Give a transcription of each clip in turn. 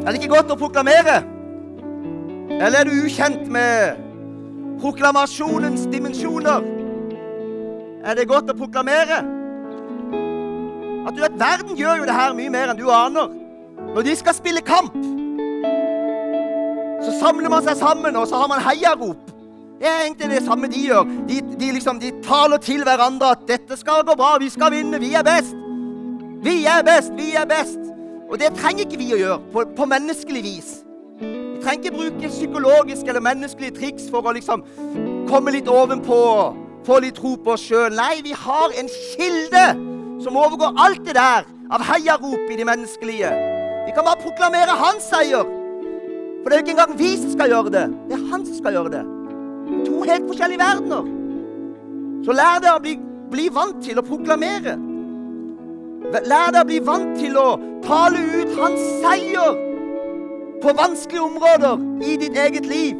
Er det ikke godt å proklamere? Eller er du ukjent med proklamasjonens dimensjoner? Er det godt å proklamere? At du vet, Verden gjør jo det her mye mer enn du aner. Når de skal spille kamp, så samler man seg sammen, og så har man heiarop. Det er egentlig det samme de gjør. De, de, liksom, de taler til hverandre at 'dette skal gå bra, vi skal vinne, vi er best'. Vi er best, vi er best. Og det trenger ikke vi å gjøre på, på menneskelig vis. Vi trenger ikke bruke psykologiske eller menneskelige triks for å liksom komme litt ovenpå få litt tro på oss sjøl. Nei, vi har en kilde som overgår alt det der av heiarop i det menneskelige. Vi kan bare proklamere hans seier. For det er jo ikke engang vi som skal gjøre det. Det er han som skal gjøre det. To helt forskjellige verdener. Så lær deg å bli, bli vant til å proklamere. Lær deg å bli vant til å tale ut hans seier på vanskelige områder i ditt eget liv.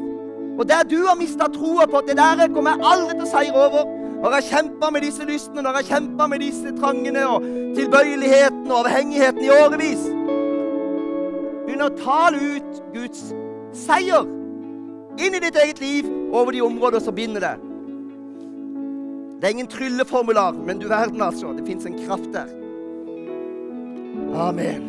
Og der du har mista troa på at det der kommer jeg aldri til å seire over Når jeg kjempa med disse lystene, når jeg kjempa med disse trangene og tilbøyeligheten og avhengigheten i årevis Begynn å tale ut Guds seier inn i ditt eget liv over de områder som binder deg. Det er ingen trylleformular, men du verden, altså. Det fins en kraft der. Amen.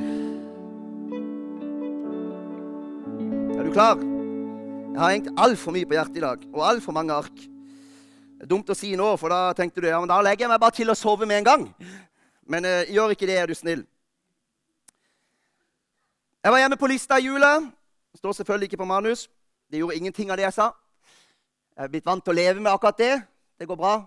Er du klar? Jeg har hengt altfor mye på hjertet i dag, og altfor mange ark. Det er dumt å si nå, for da tenkte du ja, men da legger jeg meg bare til å sove med en gang. Men eh, gjør ikke det, er du snill. Jeg var hjemme på lista i jula. Står selvfølgelig ikke på manus. Det gjorde ingenting av det jeg sa. Jeg er blitt vant til å leve med akkurat det. Det går bra.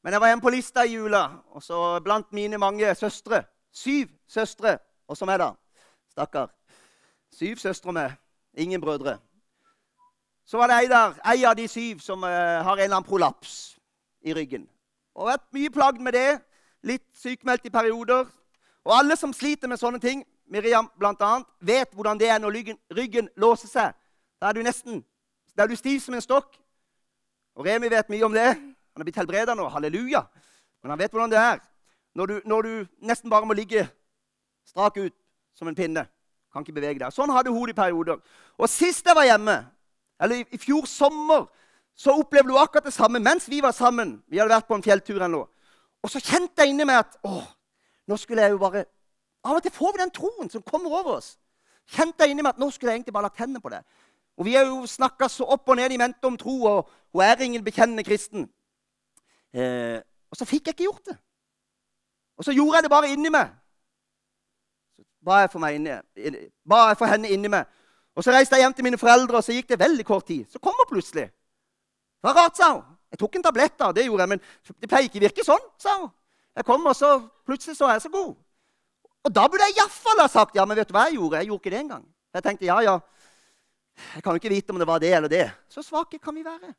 Men jeg var hjemme på lista i jula, og så blant mine mange søstre Syv søstre. Og så meg, da. Stakkar. Syv søstre med. Ingen brødre. Så var det ei der, ei av de syv som uh, har en eller annen prolaps i ryggen. Og vært mye plagd med det. Litt sykmeldt i perioder. Og alle som sliter med sånne ting, Miriam bl.a., vet hvordan det er når ryggen, ryggen låser seg. Da er du nesten da er du stiv som en stokk. Og Remi vet mye om det. Han er blitt helbreda nå. Halleluja. Men han vet hvordan det er når du, når du nesten bare må ligge strak ut som en pinne. Kan ikke bevege deg. Sånn hadde hodet i perioder. Og sist jeg var hjemme, eller i, fjor sommer, så opplevde hun akkurat det samme mens vi var sammen. Vi hadde vært på en fjelltur ennå. Og så kjente jeg inni meg at å, nå skulle jeg jo bare Av og til får vi den troen som kommer over oss. Kjente jeg inni meg at nå skulle jeg egentlig bare lagt hendene på det. Og Vi har jo snakka så opp og ned i mente om tro, og hun er ingen bekjennende kristen. Eh, og så fikk jeg ikke gjort det. Og så gjorde jeg det bare inni meg. Så ba jeg for, meg inni, ba jeg for henne inni meg. Og så reiste jeg hjem til mine foreldre, og så gikk det veldig kort tid. Så kom hun plutselig. Det var rart, sa hun. Jeg tok en tablett, da, det gjorde jeg, men det pleier ikke å virke sånn, sa hun. Jeg kom, og så plutselig så er jeg så god. Og da burde jeg iallfall ha sagt ja, men vet du hva jeg gjorde? Jeg gjorde ikke det engang. Jeg tenkte ja, ja, jeg kan jo ikke vite om det var det eller det. Så svake kan vi være.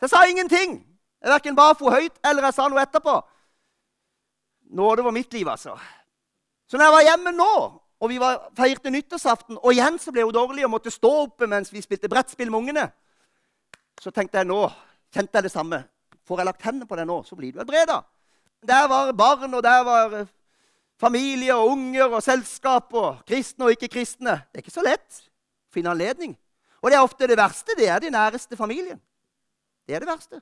Så jeg sa ingenting. Jeg verken ba for høyt eller jeg sa noe etterpå nåde var mitt liv, altså. Så når jeg var hjemme nå, og vi var, feirte nyttårsaften, og igjen så ble hun dårlig og måtte stå oppe mens vi spilte brettspill med ungene, så tenkte jeg nå kjente jeg det samme. Får jeg lagt hendene på deg nå, så blir du helbreda. Der var barn, og der var eh, familie og unger og selskap og kristne og ikke-kristne. Det er ikke så lett å finne anledning. Og det er ofte det verste. Det er de næreste familien. Det er det verste.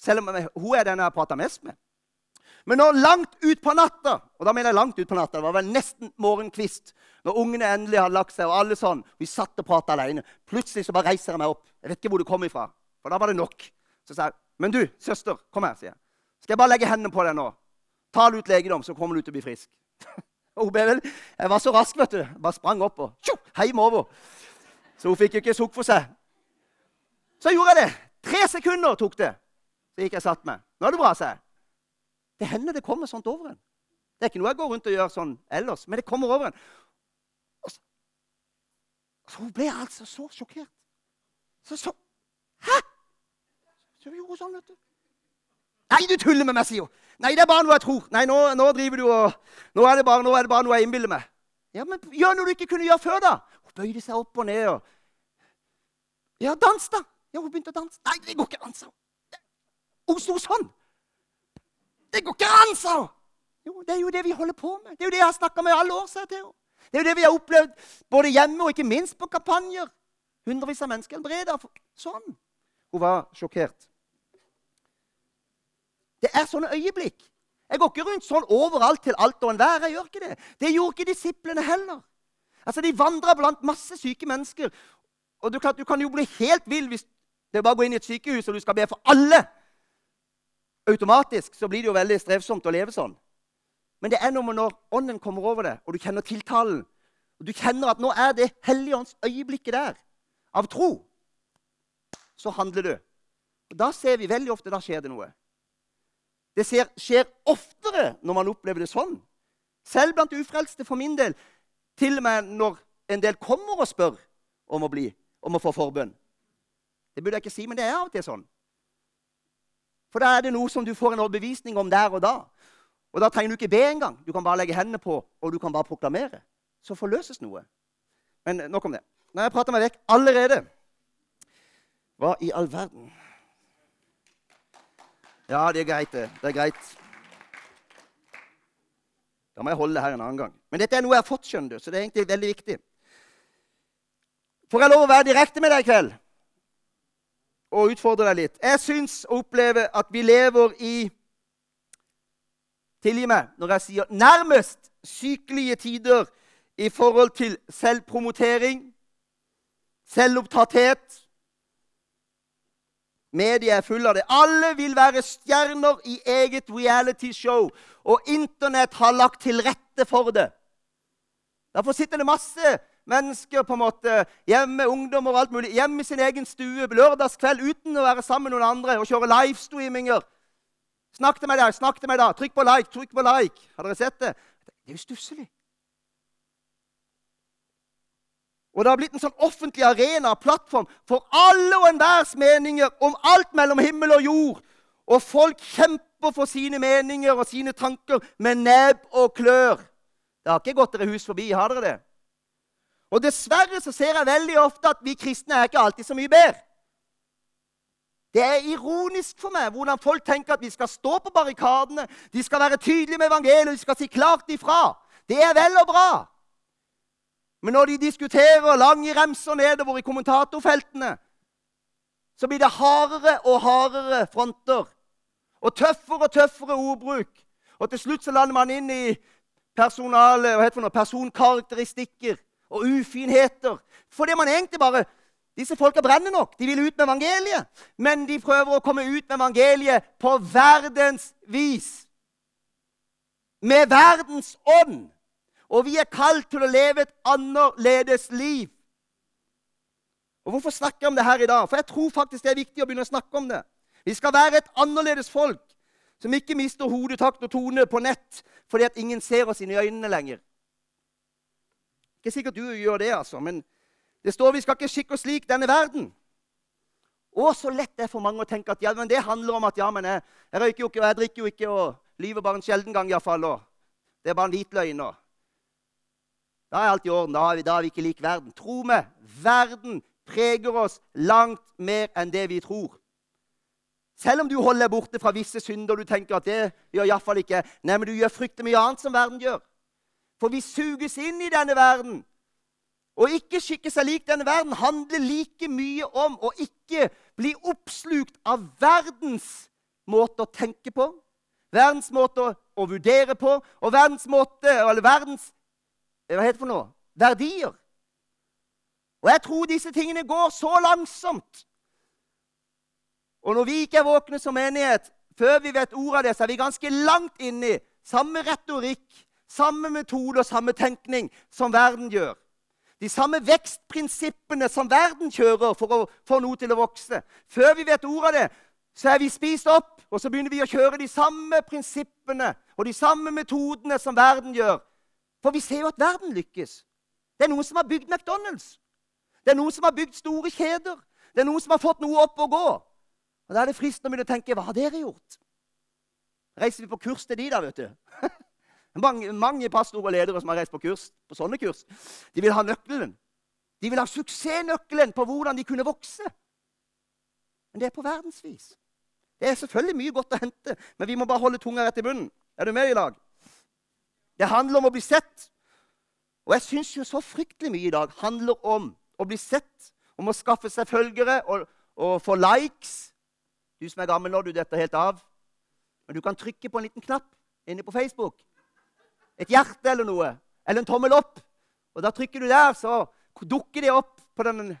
Selv om hun er den jeg har prata mest med. Men når langt utpå natta og da mener jeg langt ut på natta, det var vel nesten morgenkvist, når ungene endelig hadde lagt seg, og alle sånn, vi satt og prata alene, plutselig så bare reiser jeg meg opp. Jeg vet ikke hvor du kom ifra, for da var det nok. Så sa jeg, 'Men du, søster, kom her', sier jeg. 'Skal jeg bare legge hendene på deg nå?' 'Ta ut legedom, så kommer du til å bli frisk.' og hun ble vel, Jeg var så rask, vet du. Bare sprang opp og tjo, heim over. Så hun fikk jo ikke sukk for seg. Så gjorde jeg det. Tre sekunder tok det. Så gikk jeg satt meg. 'Nå er det bra', sa jeg. Det hender det kommer sånt over en. Det er ikke noe jeg går rundt og gjør sånn ellers, men det kommer over en. Så, så hun ble altså så sjokkert. Så så Hæ?! Så gjorde hun sånn, vet du. Nei, du tuller med meg, sier hun. Nei, det er bare noe jeg tror. Nei, nå, nå driver du og Nå er det bare, nå er det bare noe jeg innbiller meg. Ja, men gjør noe du ikke kunne gjøre før, da. Hun bøyde seg opp og ned og Ja, dans, da. Ja, hun begynte å danse. Nei, det går ikke an, sa hun. Hun sto sånn. Det går ikke an, sa hun! Jo, det er jo det vi holder på med. Det er jo det jeg har snakka med alle år. sa jeg til henne. Det er jo det vi har opplevd både hjemme og ikke minst på kampanjer. Hundrevis av mennesker helbreda. Sånn. Hun var sjokkert. Det er sånne øyeblikk. Jeg går ikke rundt sånn overalt til alt og enhver. Jeg gjør ikke det. Det gjorde ikke disiplene heller. Altså, De vandra blant masse syke mennesker. Og du kan, du kan jo bli helt vill hvis det bare går inn i et sykehus og du skal be for alle. Automatisk så blir det jo veldig strevsomt å leve sånn. Men det er noe med når ånden kommer over det, og du kjenner tiltalen. Og du kjenner at nå er det helligåndsøyeblikket der, av tro. Så handler du. Og Da ser vi veldig ofte da skjer det noe. Det skjer oftere når man opplever det sånn. Selv blant ufrelste, for min del. Til og med når en del kommer og spør om å, bli, om å få forbønn. Det burde jeg ikke si, men det er av og til sånn. For da er det noe som du får en overbevisning om der og da. Og da trenger du ikke be engang. Du kan bare legge hendene på, og du kan bare proklamere. Så forløses noe. Men nok om det. Nå har jeg prata meg vekk allerede. Hva i all verden? Ja, det er greit, det. Det er greit. Da må jeg holde det her en annen gang. Men dette er noe jeg har fått, skjønner du, så det er egentlig veldig viktig. Får jeg lov å være direkte med deg i kveld og utfordre deg litt? Jeg syns og opplever at vi lever i Tilgi meg når jeg sier nærmest sykelige tider i forhold til selvpromotering, selvopptatthet. Media er full av det. Alle vil være stjerner i eget realityshow. Og Internett har lagt til rette for det. Derfor sitter det masse mennesker på en måte, hjemme, ungdommer og alt mulig, hjemme i sin egen stue lørdagskveld uten å være sammen med noen andre og kjøre livestreaminger. Snakk til meg der, snakk til meg da. Trykk på like, trykk på like. Har dere sett det? Det er jo stusslig. Og det har blitt en sånn offentlig arena, plattform, for alle og enhvers meninger om alt mellom himmel og jord. Og folk kjemper for sine meninger og sine tanker med nebb og klør. Det har ikke gått dere hus forbi, har dere det? Og dessverre så ser jeg veldig ofte at vi kristne er ikke alltid så mye bedre. Det er ironisk for meg hvordan folk tenker at vi skal stå på barrikadene, de skal være tydelige med evangeliet, de skal si klart ifra. Det er vel og bra. Men når de diskuterer lange remser nedover i kommentatorfeltene, så blir det hardere og hardere fronter. Og tøffere og tøffere ordbruk. Og til slutt så lander man inn i personale, hva heter det, personkarakteristikker og ufinheter. Fordi man egentlig bare Disse folka brenner nok. De vil ut med evangeliet. Men de prøver å komme ut med evangeliet på verdens vis. Med verdens ånd. Og vi er kalt til å leve et annerledes liv. Og Hvorfor snakker jeg om det her i dag? For jeg tror faktisk det er viktig å begynne å snakke om det. Vi skal være et annerledes folk som ikke mister hodetakt og tone på nett fordi at ingen ser oss inn i øynene lenger. Ikke sikkert du gjør det, altså, men det står vi skal ikke skikke oss lik denne verden. Og så lett det er for mange å tenke at ja, men det handler om at ja, men jeg, jeg røyker jo ikke, og jeg drikker jo ikke, og lyver bare en sjelden gang iallfall. Det er bare en hvit løgn. Og da er alt i orden. Da er, vi, da er vi ikke lik verden. Tro meg, verden preger oss langt mer enn det vi tror. Selv om du holder deg borte fra visse synder du tenker at det gjør iallfall ikke Nei, men du gjør fryktelig mye annet som verden gjør. For vi suges inn i denne verden. Å ikke skikke seg lik denne verden handler like mye om å ikke bli oppslukt av verdens måte å tenke på, verdens måte å vurdere på, og verdens måte, eller verdens hva heter det for noe? Verdier. Og jeg tror disse tingene går så langsomt. Og når vi ikke er våkne som menighet, før vi vet ordet av det, så er vi ganske langt inni samme retorikk, samme metode og samme tenkning som verden gjør. De samme vekstprinsippene som verden kjører for å få noe til å vokse. Før vi vet ordet av det, så er vi spist opp, og så begynner vi å kjøre de samme prinsippene og de samme metodene som verden gjør. For vi ser jo at verden lykkes. Det er noen som har bygd McDonald's. Det er noen som har bygd store kjeder. Det er noen som har fått noe opp å gå. Og Da er det fristende å begynne å tenke hva har dere gjort? Reiser vi på kurs til de da, vet du? mange, mange pastorer og ledere som har reist på kurs, på sånne kurs, de vil ha nøkkelen. De vil ha suksessnøkkelen på hvordan de kunne vokse. Men det er på verdensvis. Det er selvfølgelig mye godt å hente, men vi må bare holde tunga rett i munnen. Er du med i dag? Det handler om å bli sett. Og jeg syns jo så fryktelig mye i dag handler om å bli sett, om å skaffe seg følgere og, og få likes. Du som er gammel nå, du detter helt av. Men du kan trykke på en liten knapp inne på Facebook. Et hjerte eller noe. Eller en tommel opp. Og da trykker du der, så dukker det opp på den,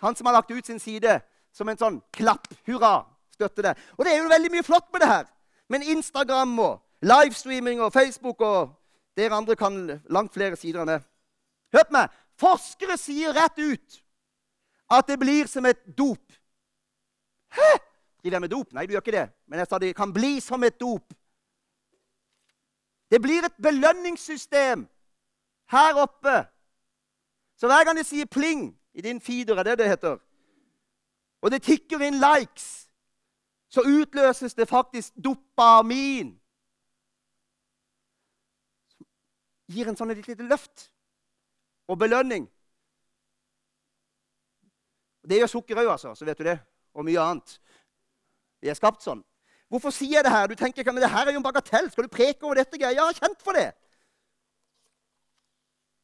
han som har lagt ut sin side, som en sånn klapp. Hurra! Støtter det. Og det er jo veldig mye flott med det her. Men Instagram og livestreaming og Facebook og dere andre kan langt flere sider enn det. Hør på meg! Forskere sier rett ut at det blir som et dop. Hæ? Driver jeg med dop? Nei, du gjør ikke det. Men jeg sa det kan bli som et dop. Det blir et belønningssystem her oppe. Så hver gang det sier pling i din feeder, er det det heter, og det tikker inn likes, så utløses det faktisk dopamin. Som gir en sånn et lite løft og belønning. Det gjør sukker òg, altså. Så vet du det. Og mye annet. Vi er skapt sånn. Hvorfor sier jeg det her? Du tenker, men det her er jo en bagatell. Skal du preke over dette? Jeg har kjent for det.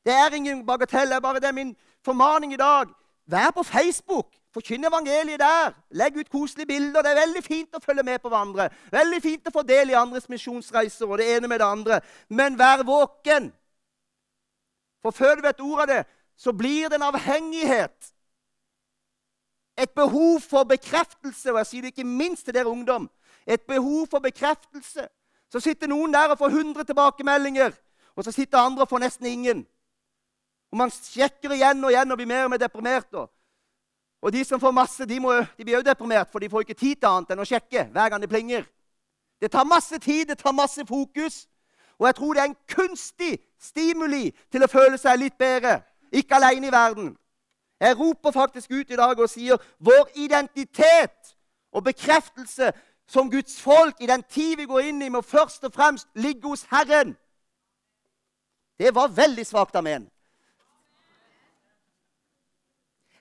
Det er ingen bagatell. Det er bare det min formaning i dag. Vær på Facebook. Forkynn evangeliet der. Legg ut koselige bilder. Det er veldig fint å følge med på hverandre. Veldig fint å få del i andres misjonsreiser og det ene med det andre. Men vær våken. For før du vet ordet av det, så blir det en avhengighet. Et behov for bekreftelse. Og jeg sier det ikke minst til dere ungdom. Et behov for bekreftelse. Så sitter noen der og får 100 tilbakemeldinger, og så sitter andre og får nesten ingen. Og man sjekker igjen og igjen og blir mer og mer deprimert. Og de som får masse, de, må, de blir jo deprimert, for de får ikke tid til annet enn å sjekke hver gang det plinger. Det tar masse tid, det tar masse fokus. Og jeg tror det er en kunstig stimuli til å føle seg litt bedre. Ikke alene i verden. Jeg roper faktisk ut i dag og sier vår identitet og bekreftelse som Guds folk i den tid vi går inn i, må først og fremst ligge hos Herren. Det var veldig svakt, meg.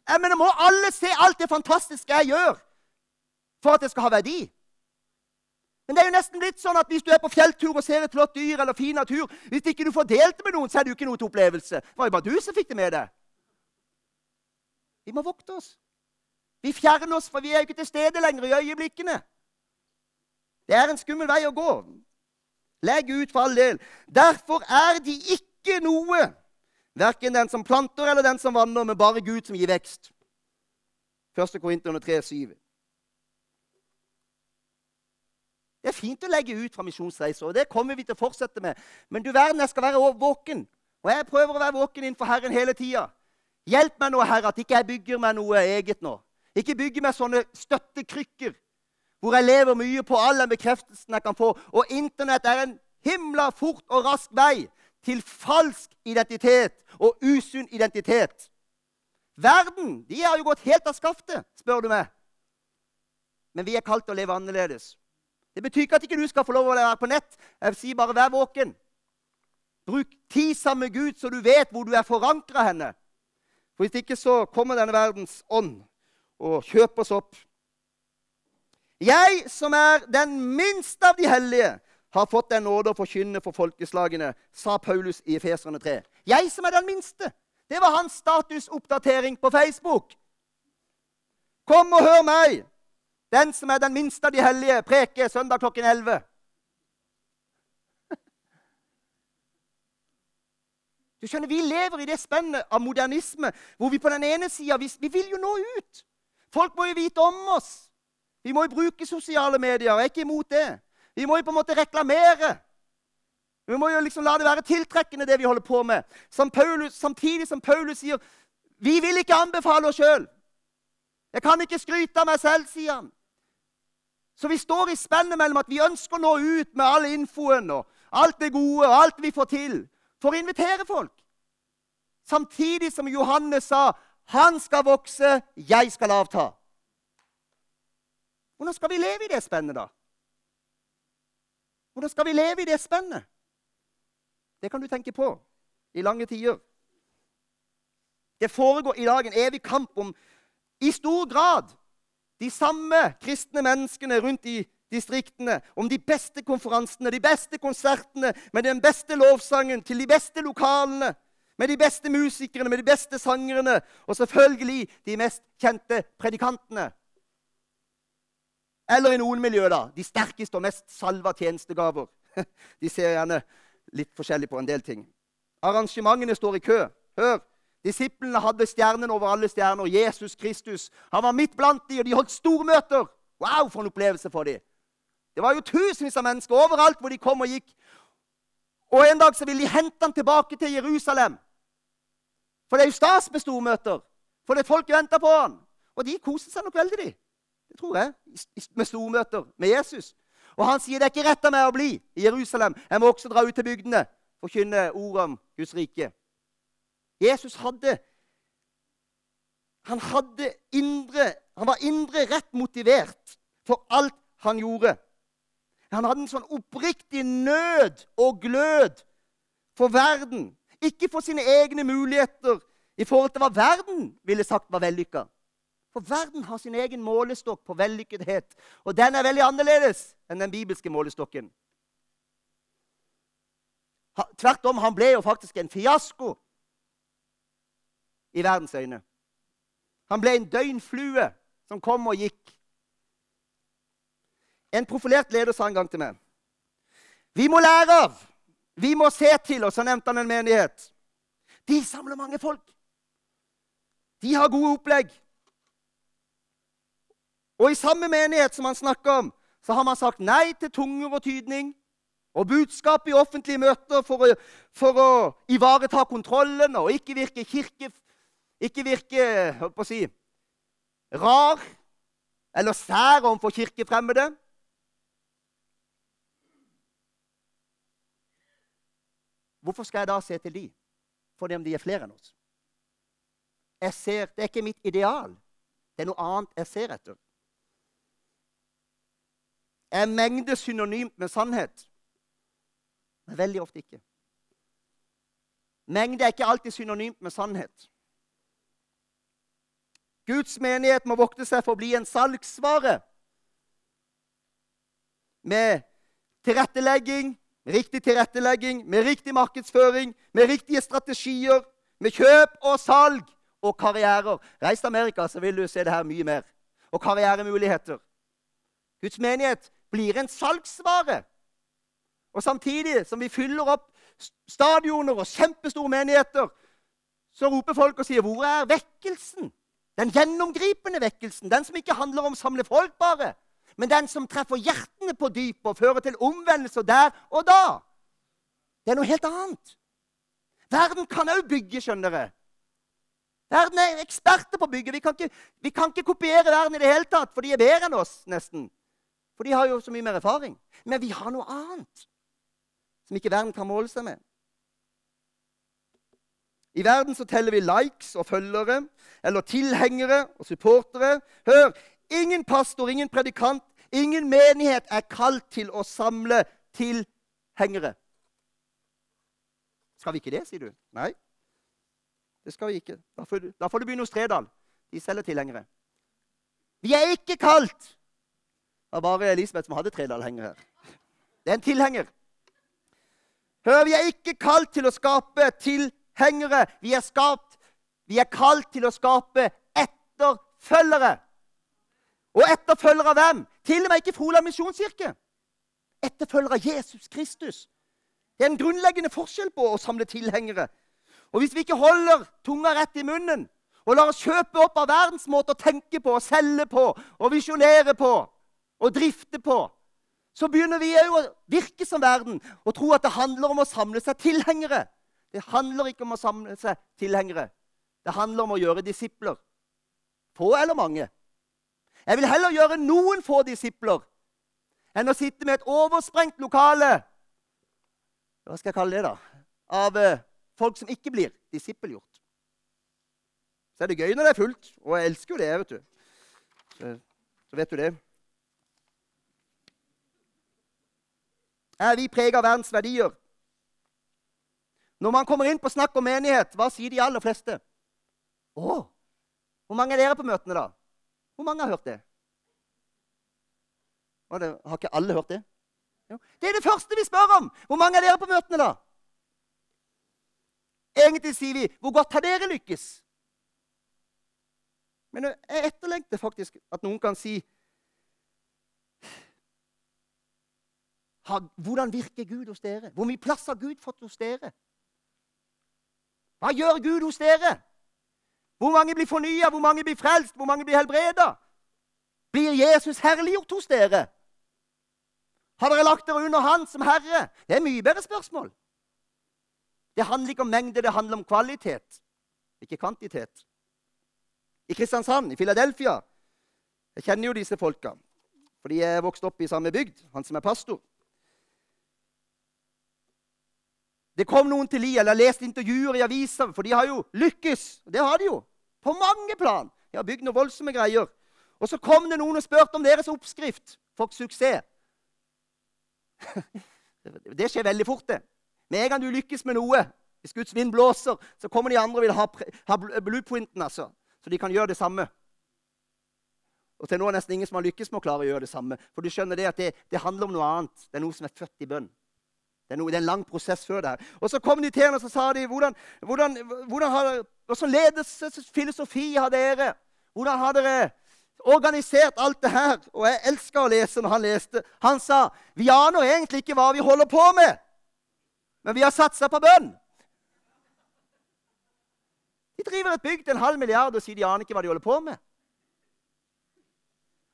Jeg mener, Må alle se alt det fantastiske jeg gjør, for at det skal ha verdi? Men det er jo nesten blitt sånn at hvis du er på fjelltur og ser et flott dyr eller fin natur Hvis ikke du får delt det med noen, så er det jo ikke noe til opplevelse. Det var jo bare du som fikk det med deg. Vi må vokte oss. Vi fjerner oss, for vi er jo ikke til stede lenger i øyeblikkene. Det er en skummel vei å gå. Legg ut for all del. Derfor er de ikke noe Verken den som planter eller den som vanner, men bare Gud som gir vekst. 1. Korinterne 3, 7. Det er fint å legge ut fra misjonsreiser, og det kommer vi til å fortsette med. Men du verden, jeg skal være våken. Og jeg prøver å være våken innenfor Herren hele tida. Hjelp meg nå, Herre, at ikke jeg bygger meg noe eget nå. Ikke bygger meg sånne støttekrykker hvor jeg lever mye på all den bekreftelsen jeg kan få. Og Internett er en himla fort og rask vei til falsk identitet og usunn identitet. Verden de har jo gått helt av skaftet, spør du meg. Men vi er kalt til å leve annerledes. Det betyr ikke at ikke du skal få lov å være på nett. Jeg sier bare vær våken. Bruk tid sammen med Gud, så du vet hvor du er forankra henne. For Hvis ikke så kommer denne verdens ånd og kjøper oss opp. Jeg som er den minste av de hellige, har fått en nåde å forkynne for folkeslagene, sa Paulus i Efeserne 3. Jeg som er den minste. Det var hans statusoppdatering på Facebook. Kom og hør meg, den som er den minste av de hellige, preke søndag klokken 11. Du skjønner, Vi lever i det spennet av modernisme hvor vi på den ene sida vi, vi, vil jo nå ut. Folk må jo vite om oss. Vi må jo bruke sosiale medier. Jeg er ikke imot det. Vi må jo på en måte reklamere. Vi må jo liksom la det være tiltrekkende, det vi holder på med. Som Paulus, samtidig som Paulus sier vi vil ikke anbefale oss sjøl. Jeg kan ikke skryte av meg selv, sier han. Så vi står i spennet mellom at vi ønsker å nå ut med all infoen og alt det gode og alt vi får til, for å invitere folk. Samtidig som Johannes sa 'Han skal vokse, jeg skal avta'. Hvordan skal vi leve i det spennet, da? Hvordan skal vi leve i det spennet? Det kan du tenke på i lange tider. Det foregår i dag en evig kamp om i stor grad de samme kristne menneskene rundt i distriktene om de beste konferansene, de beste konsertene med den beste lovsangen til de beste lokalene. Med de beste musikerne, med de beste sangerne og selvfølgelig de mest kjente predikantene. Eller i noen miljøer, da. De sterkeste og mest salva tjenestegaver. De ser gjerne litt forskjellig på en del ting. Arrangementene står i kø. Hør! Disiplene hadde stjernen over alle stjerner. Jesus Kristus. Han var midt blant dem, og de holdt stormøter. Wow, for en opplevelse for dem. Det var jo tusenvis av mennesker overalt hvor de kom og gikk. Og En dag så ville de hente ham tilbake til Jerusalem. For det er jo stas med stormøter. For det er folk venter på han. Og de koser seg nok veldig, de. Det tror jeg. Med stormøter med Jesus. Og han sier det er ikke rett av meg å bli i Jerusalem. Jeg må også dra ut til bygdene, forkynne ordet om Guds rike. Jesus hadde han hadde indre, han var indre rett motivert for alt han gjorde. Han hadde en sånn oppriktig nød og glød for verden. Ikke for sine egne muligheter i forhold til hva verden ville sagt var vellykka. For verden har sin egen målestokk på vellykkethet, og den er veldig annerledes enn den bibelske målestokken. Tvert om, han ble jo faktisk en fiasko i verdens øyne. Han ble en døgnflue som kom og gikk. En profilert leder sa en gang til meg Vi må lære av, vi må se til, og så nevnte han en menighet. De samler mange folk. De har gode opplegg. Og i samme menighet som han snakker om, så har man sagt nei til tunger og tydning og budskap i offentlige møter for å, for å ivareta kontrollen og ikke virke kirke ikke virke holdt å si, rar eller sær overfor kirkefremmede. Hvorfor skal jeg da se til de? Fordi om de er flere enn oss. Jeg ser, Det er ikke mitt ideal. Det er noe annet jeg ser etter. Er mengde synonymt med sannhet? Men veldig ofte ikke. Mengde er ikke alltid synonymt med sannhet. Guds menighet må vokte seg for å bli en salgsvare. Med tilrettelegging, riktig tilrettelegging, med riktig markedsføring, med riktige strategier, med kjøp og salg og karrierer. Reis til Amerika, så vil du se det her mye mer. Og karrieremuligheter. Guds menighet blir en salgsvare. Og samtidig som vi fyller opp stadioner og kjempestore menigheter, så roper folk og sier 'Hvor er vekkelsen?' Den gjennomgripende vekkelsen, den som ikke handler om å samle folk bare, men den som treffer hjertene på dypet og fører til omvendelser der og da. Det er noe helt annet. Verden kan òg bygge, skjønner dere. Verden er eksperter på å bygge. Vi kan, ikke, vi kan ikke kopiere verden i det hele tatt, for de er bedre enn oss, nesten. For de har jo så mye mer erfaring. Men vi har noe annet som ikke verden kan måle seg med. I verden så teller vi likes og følgere, eller tilhengere og supportere. Hør! Ingen pastor, ingen predikant, ingen menighet er kalt til å samle tilhengere. Skal vi ikke det, sier du? Nei, det skal vi ikke. Da får, da får du begynne hos Tredal. De selger tilhengere. Vi er ikke kalt Det var bare Elisabeth som hadde Tredal-henger her. Det er en tilhenger. Hør, vi er ikke kalt til å skape tilhengere. Vi er, skapt, vi er kalt til å skape etterfølgere. Og etterfølgere av hvem? Til og med ikke Froland misjonskirke. Etterfølgere av Jesus Kristus. Det er en grunnleggende forskjell på å samle tilhengere. Og hvis vi ikke holder tunga rett i munnen og lar oss kjøpe opp av verdens måte å tenke på, selge på, og visjonere på og drifte på, så begynner vi òg å virke som verden og tro at det handler om å samle seg tilhengere. Det handler ikke om å samle seg tilhengere. Det handler om å gjøre disipler. Få eller mange. Jeg vil heller gjøre noen få disipler enn å sitte med et oversprengt lokale Hva skal jeg kalle det, da? Av eh, folk som ikke blir disippelgjort. Så er det gøy når det er fullt, og jeg elsker jo det, vet du. Så, så vet du det. Er vi preget av verdens verdier? Når man kommer inn på snakk om menighet, hva sier de aller fleste? Å, hvor mange er dere på møtene, da? Hvor mange har hørt det? har ikke alle hørt det? Det er det første vi spør om! Hvor mange er dere på møtene, da? Egentlig sier vi 'Hvor godt har dere lykkes?' Men jeg etterlengter faktisk at noen kan si Hvordan virker Gud hos dere? Hvor mye plass har Gud fått hos dere? Hva gjør Gud hos dere? Hvor mange blir fornya? Hvor mange blir frelst? Hvor mange blir helbreda? Blir Jesus herliggjort hos dere? Har dere lagt dere under Han som Herre? Det er mye bedre spørsmål. Det handler ikke om mengde, det handler om kvalitet, ikke kvantitet. I Kristiansand, i Philadelphia Jeg kjenner jo disse folka, fordi jeg er vokst opp i samme bygd, han som er pastor. Det kom noen til Lia, eller leste intervjuer i aviser, for de har jo lykkes. Det har de jo. På mange plan. De har bygd noen voldsomme greier. Og så kom det noen og spurte om deres oppskrift for suksess. Det skjer veldig fort, det. Med en gang du lykkes med noe, hvis Guds vind blåser, så kommer de andre og vil ha, ha blueprinten, altså. Så de kan gjøre det samme. Og til nå er det nesten ingen som har lykkes med å klare å gjøre det samme. For du skjønner det at det, det handler om noe annet. Det er noe som er født i bønn. Det er, noe, det er, en lang prosess før det. Og så kom de til henne og så sa de, hvordan, hvordan, hvordan har, hvordan ledelsesfilosofi har dere? Hvordan har dere organisert alt det her? Og jeg elska å lese når han leste. Han sa vi aner egentlig ikke hva vi holder på med, men vi har satsa på bønn. De driver et bygg til en halv milliard og sier de aner ikke hva de holder på med.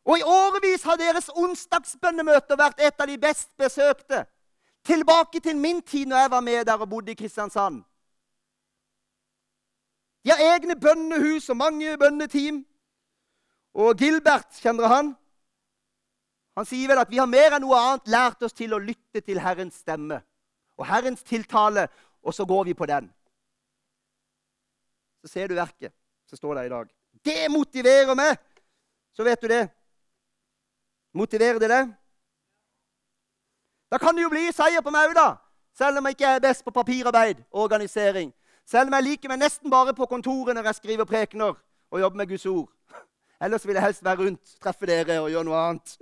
Og i årevis har deres onsdagsbønnemøter vært et av de best besøkte. Tilbake til min tid når jeg var med der og bodde i Kristiansand. De har egne bønnehus og mange bønneteam. Og Gilbert, kjenner han? Han sier vel at vi har mer enn noe annet lært oss til å lytte til Herrens stemme og Herrens tiltale, og så går vi på den. Så ser du verket som står der i dag. Det motiverer meg! Så vet du det. Motiverer det deg? Da kan det jo bli seier på meg òg, da. Selv om jeg ikke er best på papirarbeid og organisering. Selv om jeg liker meg nesten bare på kontoret når jeg skriver prekener og jobber med Guds ord. Ellers vil jeg helst være rundt, treffe dere og gjøre noe annet.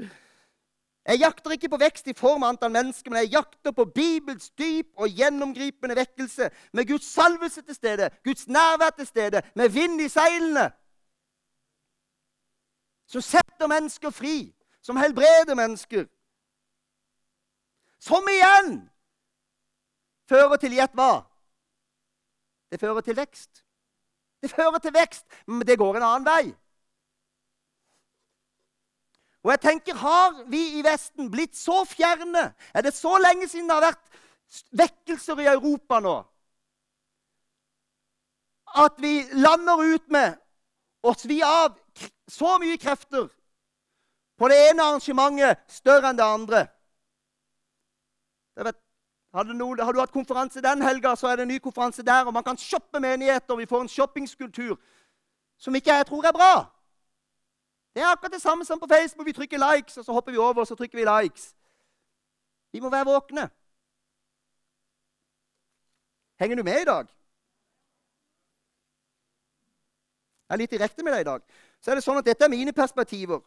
Jeg jakter ikke på vekst i form av antall mennesker, men jeg jakter på Bibels dyp og gjennomgripende vekkelse med Guds salvelse til stede, Guds nærvær til stede, med vind i seilene. Som setter mennesker fri, som helbreder mennesker, som igjen fører til gjett hva? Det fører til vekst. Det fører til vekst, men det går en annen vei. Og jeg tenker, Har vi i Vesten blitt så fjerne? Er det så lenge siden det har vært vekkelser i Europa nå? At vi lander ut med å svi av så mye krefter på det ene arrangementet større enn det andre. Vet, noe, har du hatt konferanse den helga, så er det en ny konferanse der. Og man kan shoppe menigheter. Vi får en shoppingskultur som ikke jeg tror er bra. Det er akkurat det samme som på Facebook. Vi trykker likes, og så hopper vi over, og så trykker vi likes. Vi må være våkne. Henger du med i dag? Jeg er litt direkte med deg i dag. Så er det sånn at Dette er mine perspektiver.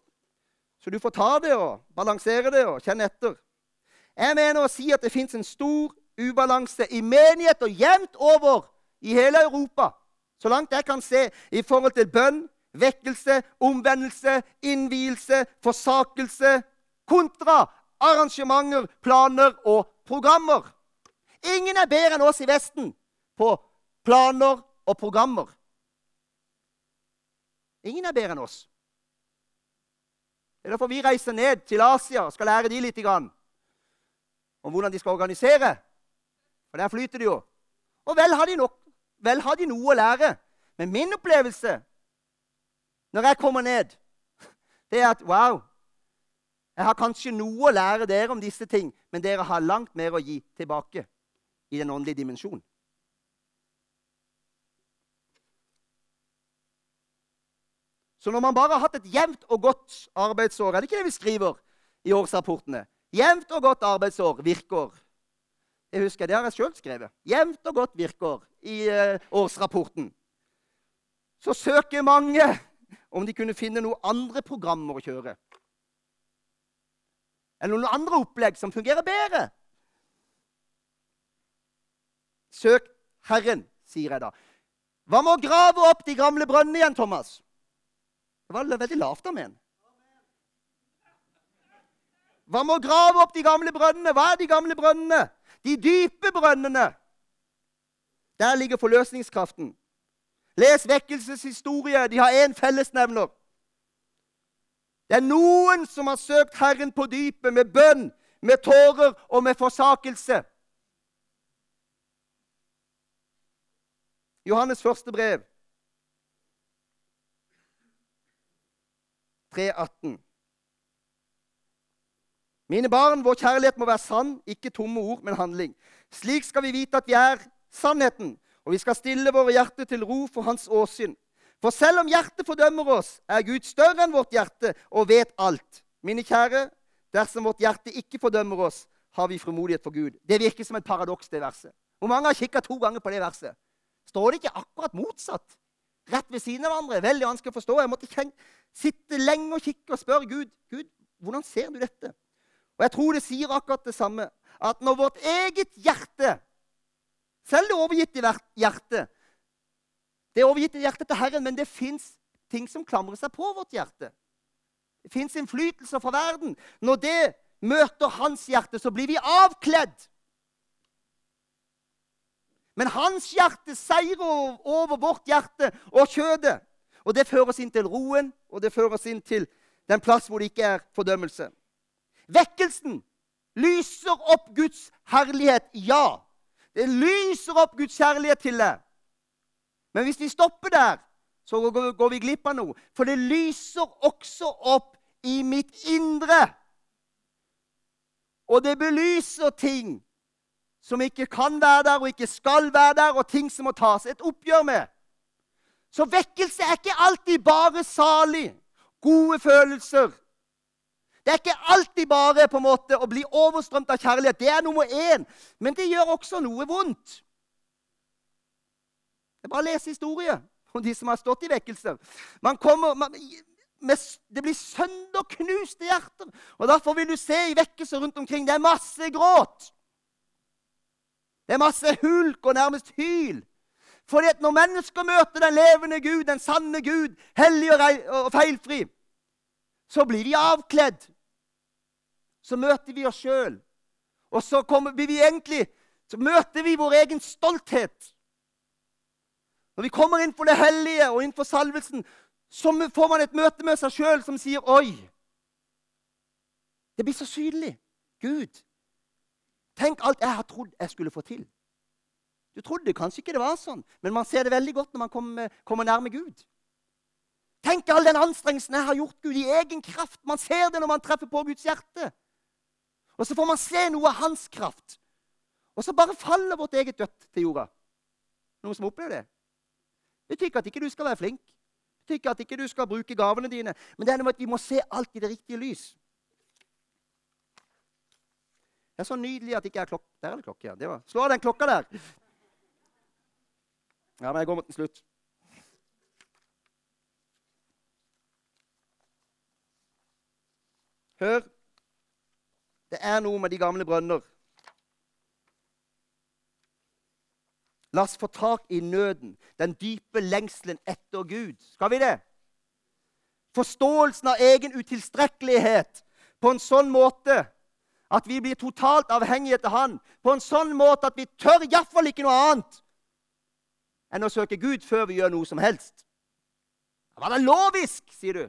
Så du får ta det og balansere det og kjenne etter. Jeg mener å si at det fins en stor ubalanse i menigheter jevnt over i hele Europa, så langt jeg kan se, i forhold til bønn, vekkelse, omvendelse, innvielse, forsakelse kontra arrangementer, planer og programmer. Ingen er bedre enn oss i Vesten på planer og programmer. Ingen er bedre enn oss. Det er derfor vi reiser ned til Asia og skal lære de litt. Grann om hvordan de skal organisere. For der flyter det jo. Og vel har de, nok, vel har de noe å lære. Men min opplevelse når jeg kommer ned, det er at wow Jeg har kanskje noe å lære dere om disse ting, men dere har langt mer å gi tilbake i den åndelige dimensjonen. Så når man bare har hatt et jevnt og godt arbeidsår, er det ikke det vi skriver i årsrapportene? Jevnt og godt arbeidsår virker. Jeg husker, Det har jeg sjøl skrevet. Jevnt og godt virker i uh, årsrapporten. Så søker mange om de kunne finne noen andre programmer å kjøre. Eller noen andre opplegg som fungerer bedre. Søk Herren, sier jeg da. Hva med å grave opp de gamle brønnene igjen, Thomas? Det var veldig lavt av meg. Hva med å grave opp de gamle brønnene? Hva er de gamle brønnene? De dype brønnene. Der ligger forløsningskraften. Les vekkelseshistorie. De har én fellesnevner. Det er noen som har søkt Herren på dypet med bønn, med tårer og med forsakelse. Johannes første brev, 3,18. Mine barn, vår kjærlighet må være sann, ikke tomme ord, men handling. Slik skal vi vite at vi er sannheten, og vi skal stille våre hjerter til ro for Hans åsyn. For selv om hjertet fordømmer oss, er Gud større enn vårt hjerte og vet alt. Mine kjære, dersom vårt hjerte ikke fordømmer oss, har vi frimodighet for Gud. Det virker som et paradoks, det verset. Hvor mange har kikka to ganger på det verset? Står det ikke akkurat motsatt? Rett ved siden av hverandre. Veldig vanskelig å forstå. Jeg måtte sitte lenge og kikke og spørre Gud Gud, hvordan ser du dette. Og jeg tror det sier akkurat det samme. At når vårt eget hjerte, selv det overgitte hjertet Det er overgitte hjertet til Herren, men det fins ting som klamrer seg på vårt hjerte. Det fins innflytelser fra verden. Når det møter hans hjerte, så blir vi avkledd. Men hans hjerte seirer over vårt hjerte og kjødet. Og det fører oss inn til roen, og det fører oss inn til den plass hvor det ikke er fordømmelse. Vekkelsen lyser opp Guds herlighet. Ja, det lyser opp Guds kjærlighet til deg. Men hvis vi stopper der, så går vi glipp av noe. For det lyser også opp i mitt indre. Og det belyser ting som ikke kan være der, og ikke skal være der, og ting som må tas et oppgjør med. Så vekkelse er ikke alltid bare salig, gode følelser, det er ikke alltid bare på en måte å bli overstrømt av kjærlighet. Det er nummer én. Men det gjør også noe vondt. Det er bare å lese historie om de som har stått i vekkelse. Man kommer, man, med, det blir sønderknuste hjerter. Og Derfor vil du se i vekkelser rundt omkring det er masse gråt. Det er masse hulk og nærmest hyl. Fordi at når mennesker møter den levende Gud, den sanne Gud, hellig og feilfri, så blir de avkledd så møter vi oss sjøl. Og så kommer vi egentlig, så møter vi vår egen stolthet. Når vi kommer inn for det hellige og inn for salvelsen, så får man et møte med seg sjøl som sier 'oi'. Det blir så synlig. Gud. Tenk alt jeg har trodd jeg skulle få til. Du trodde kanskje ikke det var sånn, men man ser det veldig godt når man kommer, kommer nærme Gud. Tenk all den anstrengelsen jeg har gjort Gud i egen kraft. Man ser det når man treffer på Guds hjerte. Og så får man se noe av hans kraft. Og så bare faller vårt eget dødt til jorda. Noen som opplever det? Det betyr ikke at ikke du skal være flink. Det betyr ikke at ikke du skal bruke gavene dine. Men det er noe med at vi må se alt i det riktige lys. Det er så nydelig at det ikke er klokke. Der er det klokke. Ja. Det var. Slå av den klokka der. Ja, men jeg går mot en slutt. Hør det er noe med de gamle brønner. La oss få tak i nøden, den dype lengselen etter Gud. Skal vi det? Forståelsen av egen utilstrekkelighet på en sånn måte at vi blir totalt avhengige av Han. På en sånn måte at vi tør iallfall ikke noe annet enn å søke Gud før vi gjør noe som helst. Var det lovisk, sier du?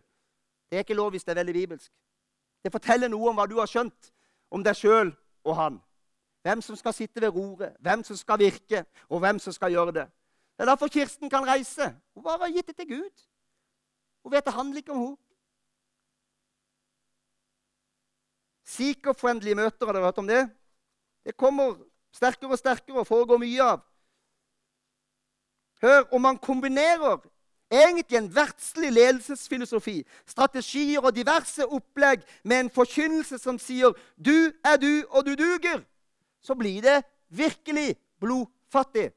Det er ikke lovisk, det er veldig bibelsk. Det forteller noe om hva du har skjønt om deg sjøl og han. Hvem som skal sitte ved roret, hvem som skal virke, og hvem som skal gjøre det. Det er derfor Kirsten kan reise. Hun bare har gitt det til Gud. Hun vet det handler ikke om henne. Seeker-friendly møter, har dere hørt om det? Det kommer sterkere og sterkere og foregår mye av. Hør, om man kombinerer egentlig en verdslig ledelsesfilosofi, strategier og diverse opplegg med en forkynnelse som sier 'du er du, og du duger', så blir det virkelig blodfattig.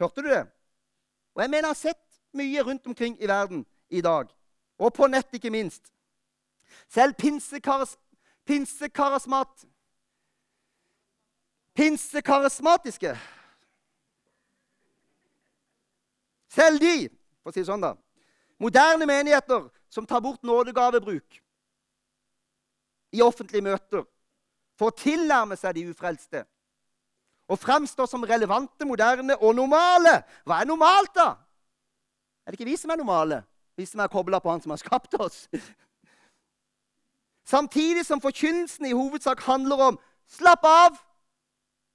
Hørte du det? Og jeg mener jeg har sett mye rundt omkring i verden i dag, og på nett ikke minst. Selv pinsekaras, pinsekarismat, pinsekarismatiske Selv de, for å si det sånn, da, moderne menigheter som tar bort nådegavebruk i offentlige møter for å tilnærme seg de ufrelste og fremstår som relevante, moderne og normale. Hva er normalt, da? Er det ikke vi som er normale? Vi som er kobla på Han som har skapt oss? Samtidig som forkynnelsen i hovedsak handler om slapp av,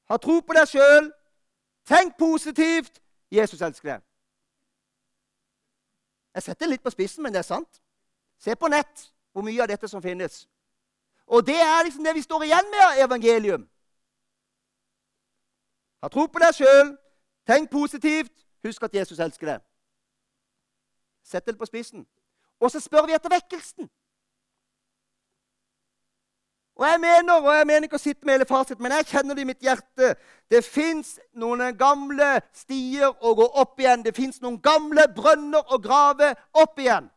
ha tro på deg sjøl, tenk positivt, Jesus elsker deg. Jeg setter litt på spissen, men det er sant. Se på nett hvor mye av dette som finnes. Og det er liksom det vi står igjen med av evangelium. Ha tro på deg sjøl, tenk positivt, husk at Jesus elsker deg. Sett det på spissen. Og så spør vi etter vekkelsen. Og jeg mener og jeg mener ikke å sitte med hele fasit, men jeg kjenner det i mitt hjerte. Det fins noen gamle stier å gå opp igjen. Det fins noen gamle brønner å grave opp igjen.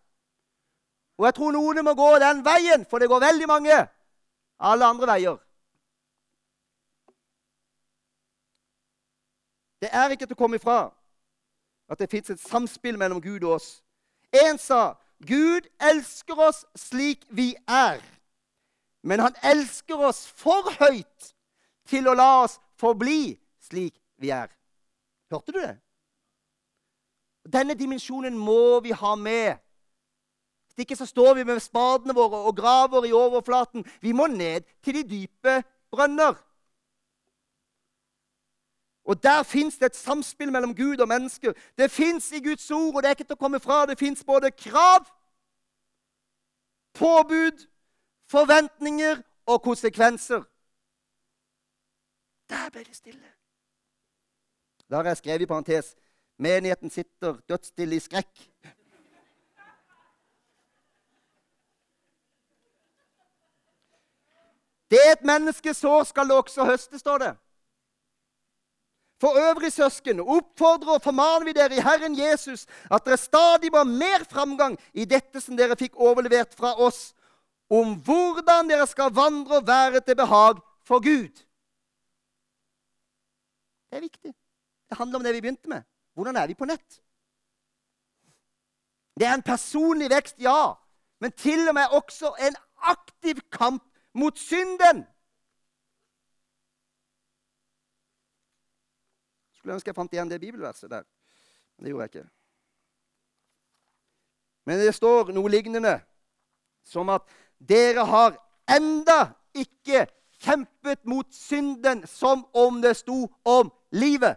Og jeg tror noen må gå den veien, for det går veldig mange alle andre veier. Det er ikke til å komme ifra at det fins et samspill mellom Gud og oss. En sa Gud elsker oss slik vi er, men han elsker oss for høyt til å la oss forbli slik vi er. Hørte du det? Denne dimensjonen må vi ha med. Hvis ikke så står vi med spadene våre og graver i overflaten. Vi må ned til de dype brønner. Og Der fins det et samspill mellom Gud og mennesker. Det fins i Guds ord, og det er ikke til å komme fra. Det fins både krav, påbud, forventninger og konsekvenser. Der ble det stille. Da har jeg skrevet i parentes menigheten sitter dødsstille i skrekk. Det et menneske sår, skal det også høste, står det. For øvrig, søsken, oppfordrer og formaner vi dere i Herren Jesus at dere stadig må ha mer framgang i dette som dere fikk overlevert fra oss, om hvordan dere skal vandre og være til behag for Gud. Det er viktig. Det handler om det vi begynte med. Hvordan er vi på nett? Det er en personlig vekst, ja, men til og med også en aktiv kamp mot synden. Skulle ønske jeg fant igjen det bibelverset der. Men det gjorde jeg ikke. Men det står noe lignende som at dere har enda ikke kjempet mot synden som om det sto om livet.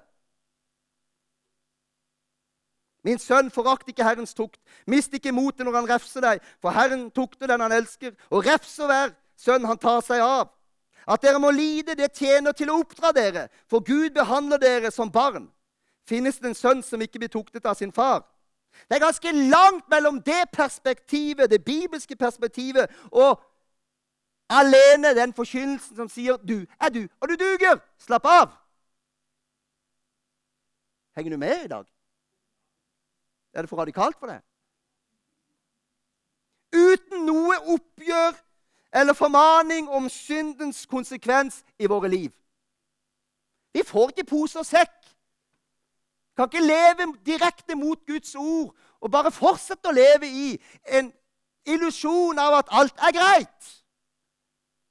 Min sønn, forakt ikke Herrens tukt. Mist ikke motet når han refser deg, for Herren tukter den han elsker, og refser hver sønn han tar seg av. At dere må lide, det tjener til å oppdra dere, for Gud behandler dere som barn. Finnes det en sønn som ikke blir tuktet av sin far? Det er ganske langt mellom det perspektivet, det bibelske perspektivet, og alene den forkynnelsen som sier 'du er du, og du duger'. Slapp av. Henger du med i dag? Er det for radikalt for deg? Uten noe oppgjør eller formaning om syndens konsekvens i våre liv. Vi får ikke pose og sekk. Kan ikke leve direkte mot Guds ord og bare fortsette å leve i en illusjon av at alt er greit.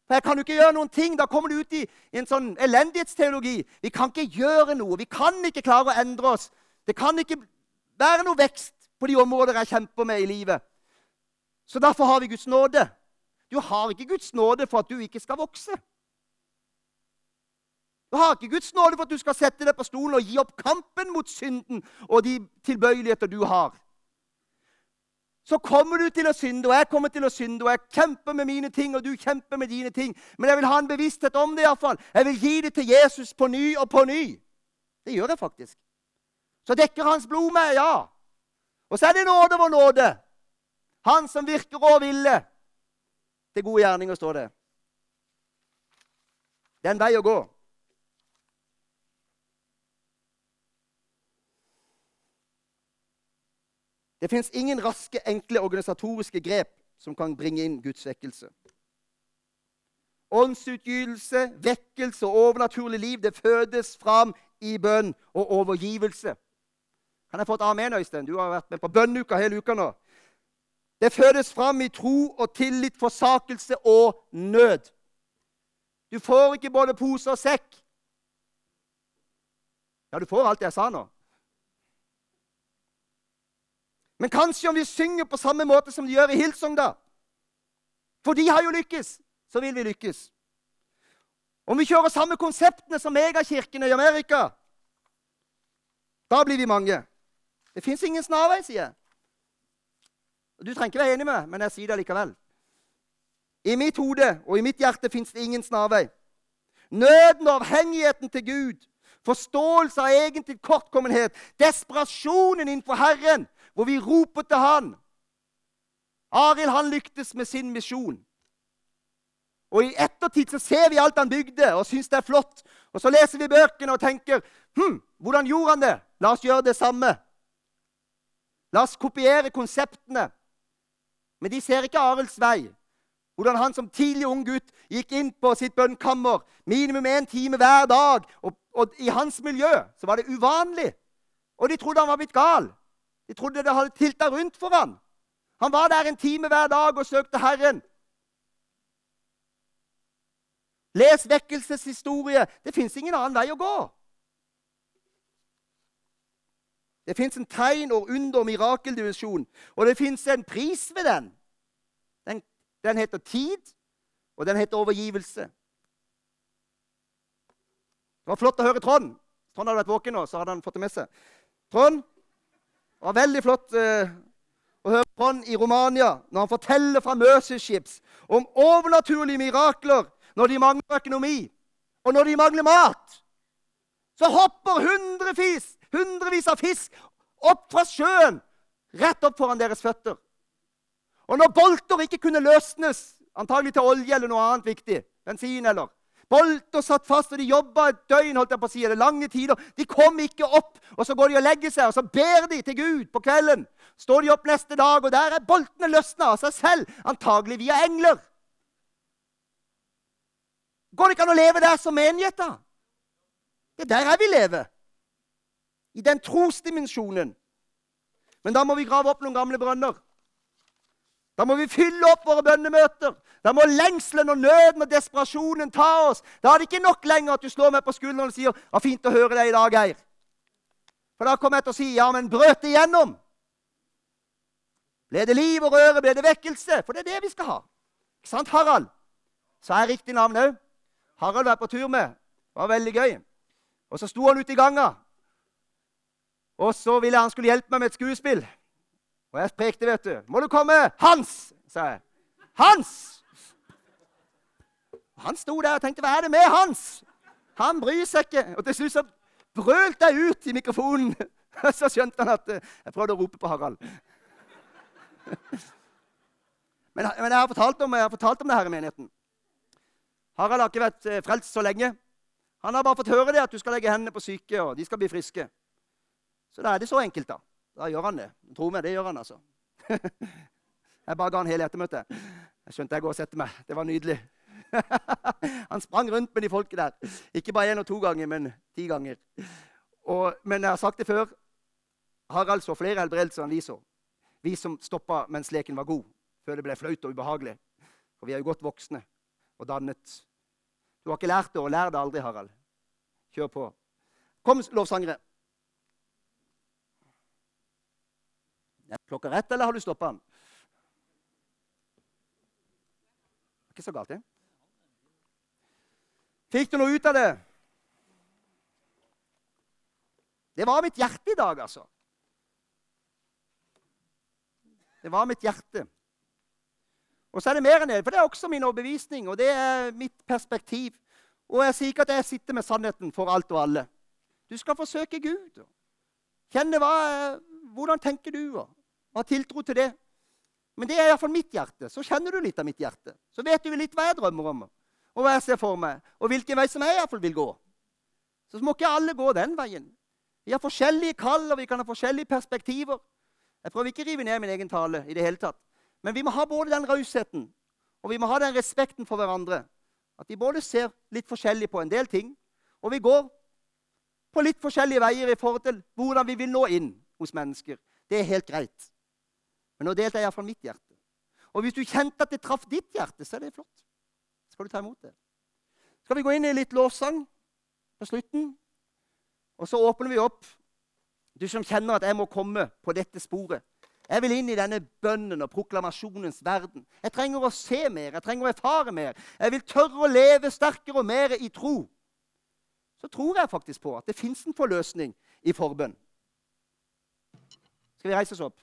For jeg kan jo ikke gjøre noen ting. Da kommer du ut i en sånn elendighetsteologi. Vi kan ikke gjøre noe. Vi kan ikke klare å endre oss. Det kan ikke være noe vekst på de områder jeg kjemper med i livet. Så derfor har vi Guds nåde. Du har ikke Guds nåde for at du ikke skal vokse. Du har ikke Guds nåde for at du skal sette deg på stolen og gi opp kampen mot synden og de tilbøyeligheter du har. Så kommer du til å synde, og jeg kommer til å synde, og jeg kjemper med mine ting, og du kjemper med dine ting. Men jeg vil ha en bevissthet om det iallfall. Jeg vil gi det til Jesus på ny og på ny. Det gjør jeg faktisk. Så dekker hans blod meg, ja. Og så er det nåde over nåde. Han som virker og ville til gode gjerninger, står det. Det er en vei å gå. Det fins ingen raske, enkle organisatoriske grep som kan bringe inn Guds vekkelse. Åndsutgytelse, vekkelse og overnaturlig liv det fødes fram i bønn og overgivelse. Kan jeg få et amen, Øystein? Du har vært med på bønnuka hele uka nå. Det fødes fram i tro og tillit, forsakelse og nød. Du får ikke både pose og sekk. Ja, du får alt jeg sa nå. Men kanskje om vi synger på samme måte som de gjør i Hilsong, da. For de har jo lykkes, så vil vi lykkes. Om vi kjører samme konseptene som megakirkene i Amerika, da blir vi mange. Det fins ingen snarvei, sier jeg. Du trenger ikke være enig med meg, men jeg sier det likevel. I mitt hode og i mitt hjerte fins det ingen snarvei. Nøden og avhengigheten til Gud, forståelse av egen kortkommenhet, desperasjonen innenfor Herren, hvor vi roper til Han. Arild han lyktes med sin misjon. Og I ettertid så ser vi alt han bygde, og syns det er flott. Og Så leser vi bøkene og tenker hm, hvordan gjorde han det? La oss gjøre det samme. La oss kopiere konseptene. Men de ser ikke Arilds vei. Hvordan han som tidlig ung gutt gikk inn på sitt bønnkammer minimum én time hver dag. Og, og, i hans miljø så var det uvanlig. Og de trodde han var blitt gal. De trodde det hadde tilta rundt for han. Han var der en time hver dag og søkte Herren. Les vekkelseshistorie. Det fins ingen annen vei å gå. Det fins en tegn og under- og mirakeldimensjon, og det fins en pris ved den. den. Den heter tid, og den heter overgivelse. Det var flott å høre Trond. Trond hadde vært våken nå, så hadde han fått det med seg. Trond, det var veldig flott eh, å høre Ron i Romania når han forteller fra Møseships om overnaturlige mirakler når de mangler økonomi, og når de mangler mat. Så hopper hundrevis hundrevis av fisk opp fra sjøen, rett opp foran deres føtter. Og når bolter ikke kunne løsnes, antagelig til olje eller noe annet viktig, bensin eller Bolter satt fast, og de jobba et døgn, holdt jeg på å si, eller lange tider. De kom ikke opp. Og så går de og legger seg, og så ber de til Gud på kvelden. Står de opp neste dag, og der er boltene løsna av seg selv, antagelig via engler. Går det ikke an å leve der som menighet, da? Det er der jeg vil leve i den trosdimensjonen. Men da må vi grave opp noen gamle brønner. Da må vi fylle opp våre bønnemøter. Da må lengselen og nøden og desperasjonen ta oss. Da er det ikke nok lenger at du slår meg på skulderen og sier ja, 'Fint å høre deg i dag, Geir'. For da kommer jeg til å si 'Ja, men brøt det igjennom'? Ble det liv og røre? Ble det vekkelse? For det er det vi skal ha. Ikke sant, Harald? Så er riktig navn òg. Harald var på tur med. Det var veldig gøy. Og så sto han ute i ganga. Og så ville han skulle hjelpe meg med et skuespill. Og jeg prekte, vet du. 'Må du komme?' 'Hans!' sa jeg. 'Hans!' Han sto der og tenkte 'Hva er det med Hans?' Han bryr seg ikke. Og til slutt så brølte jeg ut i mikrofonen. Så skjønte han at eh, jeg prøvde å rope på Harald. Men, men jeg, har om, jeg har fortalt om det her i menigheten. Harald har ikke vært eh, frelst så lenge. Han har bare fått høre det at du skal legge hendene på syke, og de skal bli friske. Så da er det så enkelt, da. Da gjør han det. Tro meg, det gjør han, altså. jeg bare ga han hele ettermøtet. Jeg skjønte jeg går og setter meg. Det var nydelig. han sprang rundt med de folket der. Ikke bare én og to ganger, men ti ganger. Og, men jeg har sagt det før. Harald så flere helbredelser enn vi så. Vi som stoppa mens leken var god, før det ble flaut og ubehagelig. For vi er jo godt voksne og dannet. Du har ikke lært det, og lær det aldri, Harald. Kjør på. Kom, lovsangere. Er klokka rett, eller har du stoppa den? Ikke så galt, det. Fikk du noe ut av det? Det var mitt hjerte i dag, altså. Det var mitt hjerte. Og så er det mer enn det, for det er også min overbevisning, og det er mitt perspektiv. Og jeg sier ikke at jeg sitter med sannheten for alt og alle. Du skal forsøke Gud. Kjenne hva, hvordan tenker du. Og ha tiltro til det. Men det er iallfall mitt hjerte. Så kjenner du litt av mitt hjerte. Så vet du litt hva jeg drømmer om, og hva jeg ser for meg, og hvilken vei som jeg iallfall vil gå. Så må ikke alle gå den veien. Vi har forskjellige kall, og vi kan ha forskjellige perspektiver. Jeg prøver ikke å rive ned min egen tale i det hele tatt. Men vi må ha både den rausheten og vi må ha den respekten for hverandre. At vi både ser litt forskjellig på en del ting, og vi går på litt forskjellige veier i forhold til hvordan vi vil nå inn hos mennesker. Det er helt greit. Men nå delte jeg iallfall mitt hjerte. Og hvis du kjente at det traff ditt hjerte, så er det flott. Skal du ta imot det? Skal vi gå inn i litt lovsang på slutten? Og så åpner vi opp. Du som kjenner at jeg må komme på dette sporet. Jeg vil inn i denne bønnen og proklamasjonens verden. Jeg trenger å se mer, jeg trenger å erfare mer. Jeg vil tørre å leve sterkere og mer i tro. Så tror jeg faktisk på at det fins en forløsning i forbønn. Skal vi reise oss opp?